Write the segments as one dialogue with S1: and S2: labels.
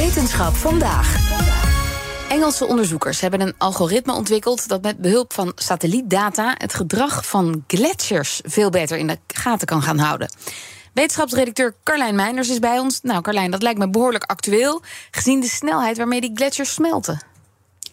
S1: Wetenschap vandaag. Engelse onderzoekers hebben een algoritme ontwikkeld dat met behulp van satellietdata het gedrag van gletsjers veel beter in de gaten kan gaan houden. Wetenschapsredacteur Carlijn Meinders is bij ons. Nou, Carlijn, dat lijkt me behoorlijk actueel, gezien de snelheid waarmee die gletsjers smelten.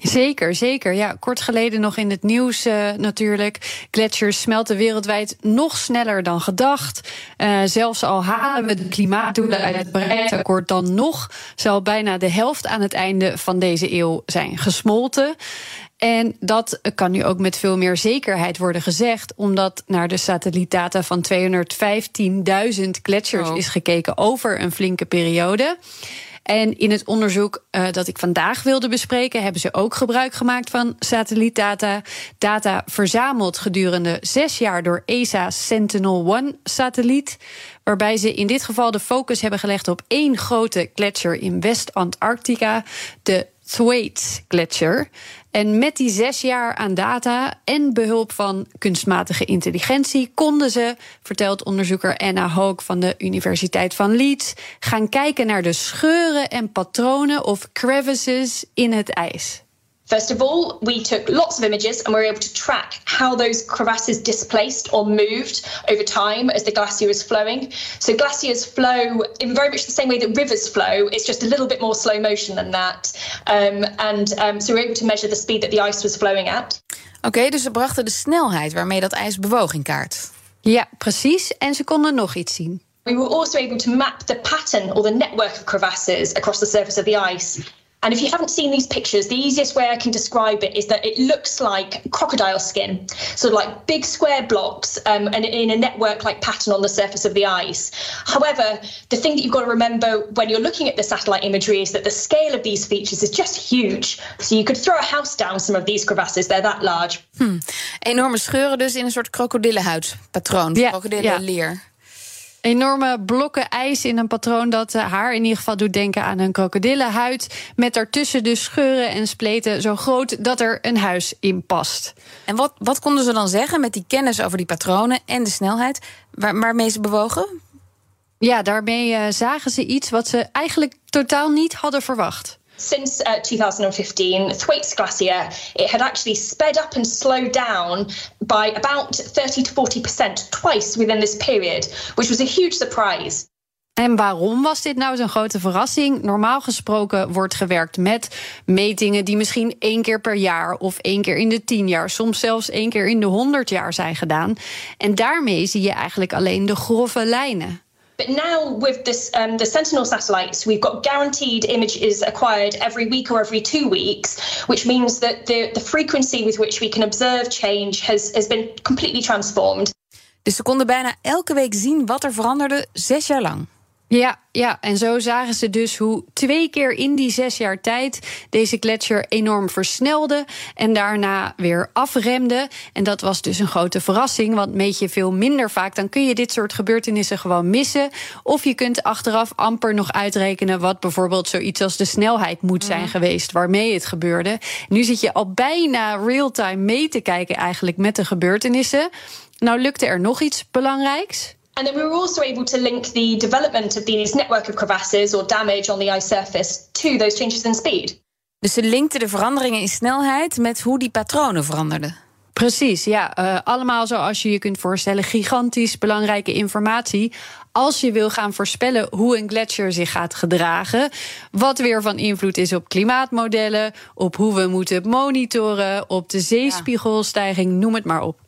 S2: Zeker, zeker. Ja, kort geleden nog in het nieuws uh, natuurlijk. Gletsjers smelten wereldwijd nog sneller dan gedacht. Uh, zelfs al halen we de klimaatdoelen uit het Parijsakkoord dan nog... zal bijna de helft aan het einde van deze eeuw zijn gesmolten. En dat kan nu ook met veel meer zekerheid worden gezegd, omdat naar de satellietdata van 215.000 gletsjers oh. is gekeken over een flinke periode. En in het onderzoek uh, dat ik vandaag wilde bespreken, hebben ze ook gebruik gemaakt van satellietdata. Data verzameld gedurende zes jaar door ESA's Sentinel-1-satelliet. Waarbij ze in dit geval de focus hebben gelegd op één grote gletsjer in West-Antarctica, de Thwaites gletsjer. En met die zes jaar aan data en behulp van kunstmatige intelligentie konden ze, vertelt onderzoeker Anna Hoog van de Universiteit van Leeds, gaan kijken naar de scheuren en patronen of crevices in het ijs.
S3: First of all, we took lots of images and we were able to track how those crevasses displaced or moved over time as the glacier was flowing. So glaciers flow in very much the same way that rivers flow. It's just a little bit more slow motion than that. Um, and um, so we were able to measure the speed that the ice was flowing at.
S1: Oké, okay, dus ze brachten de snelheid waarmee dat ijs bewoog in kaart.
S2: Ja, precies. En ze konden nog iets zien.
S3: We were also able to map the pattern or the network of crevasses across the surface of the ice. And if you haven't seen these pictures, the easiest way I can describe it is that it looks like crocodile skin, sort of like big square blocks um, and in a network like pattern on the surface of the ice. However, the thing that you've got to remember when you're looking at the satellite imagery is that the scale of these features is just huge. So you could throw a house down some of these crevasses, they're that large.
S1: Hmm. Enorme scheuren dus in een soort krokodillenhuidpatroon, ja, krokodillenleer. Ja.
S2: Enorme blokken ijs in een patroon dat eh, haar in ieder geval doet denken aan een krokodillenhuid. Met daartussen dus scheuren en spleten zo groot dat er een huis in past.
S1: En wat, wat konden ze dan zeggen met die kennis over die patronen en de snelheid waar, waarmee ze bewogen?
S2: Ja, daarmee uh, zagen ze iets wat ze eigenlijk totaal niet hadden verwacht.
S3: Since uh, 2015, Thwaites Glacier, it had actually sped up and slowed down by about 30 to 40% twice within this period, which was a huge surprise.
S2: En waarom was dit nou zo'n grote verrassing? Normaal gesproken wordt gewerkt met metingen die misschien één keer per jaar of één keer in de tien jaar, soms zelfs één keer in de honderd jaar zijn gedaan. En daarmee zie je eigenlijk alleen de grove lijnen.
S3: But now with this, um, the Sentinel satellites, we've got guaranteed images acquired every week or every two weeks, which means that the, the frequency with which we can observe change has, has been completely transformed.
S1: Dus ze konden bijna elke week zien wat er veranderde, zes jaar lang.
S2: Ja, ja, en zo zagen ze dus hoe twee keer in die zes jaar tijd deze gletsjer enorm versnelde en daarna weer afremde. En dat was dus een grote verrassing, want meet je veel minder vaak, dan kun je dit soort gebeurtenissen gewoon missen. Of je kunt achteraf amper nog uitrekenen wat bijvoorbeeld zoiets als de snelheid moet zijn mhm. geweest waarmee het gebeurde. Nu zit je al bijna real-time mee te kijken eigenlijk met de gebeurtenissen. Nou lukte er nog iets belangrijks.
S3: And then we were also able to link the development of these network of crevasses or damage on the ice surface to those changes in speed.
S1: Dus ze linkten de veranderingen in snelheid met hoe die patronen veranderden.
S2: Precies, ja. Uh, allemaal zoals je je kunt voorstellen, gigantisch belangrijke informatie. Als je wil gaan voorspellen hoe een gletsjer zich gaat gedragen. Wat weer van invloed is op klimaatmodellen, op hoe we moeten monitoren, op de zeespiegelstijging, noem het maar op.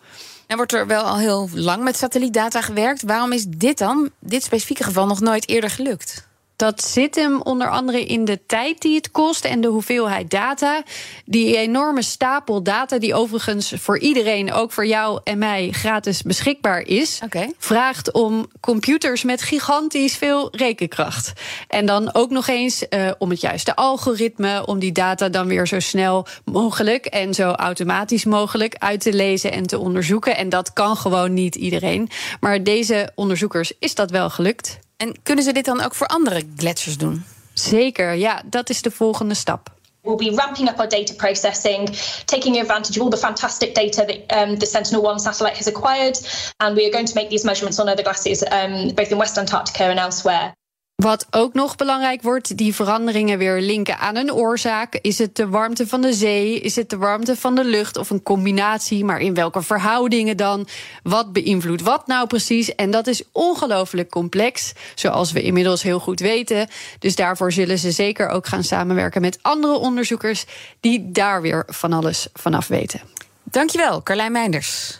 S1: Er wordt er wel al heel lang met satellietdata gewerkt. Waarom is dit dan, dit specifieke geval, nog nooit eerder gelukt?
S2: Dat zit hem onder andere in de tijd die het kost en de hoeveelheid data. Die enorme stapel data, die overigens voor iedereen, ook voor jou en mij, gratis beschikbaar is, vraagt om computers met gigantisch veel rekenkracht. En dan ook nog eens uh, om het juiste algoritme, om die data dan weer zo snel mogelijk en zo automatisch mogelijk uit te lezen en te onderzoeken. En dat kan gewoon niet iedereen. Maar deze onderzoekers is dat wel gelukt.
S1: En kunnen ze dit dan ook voor andere gletsjers doen?
S2: Zeker, ja, dat is de volgende stap.
S3: We'll be ramping up our data processing, taking advantage of all the fantastic data that um, the Sentinel-1 satellite has acquired, and we are going to make these measurements on other glaciers, um, both in West Antarctica and elsewhere.
S2: Wat ook nog belangrijk wordt, die veranderingen weer linken aan een oorzaak. Is het de warmte van de zee? Is het de warmte van de lucht? Of een combinatie? Maar in welke verhoudingen dan? Wat beïnvloedt wat nou precies? En dat is ongelooflijk complex, zoals we inmiddels heel goed weten. Dus daarvoor zullen ze zeker ook gaan samenwerken met andere onderzoekers die daar weer van alles vanaf weten.
S1: Dankjewel, Carlijn Meinders.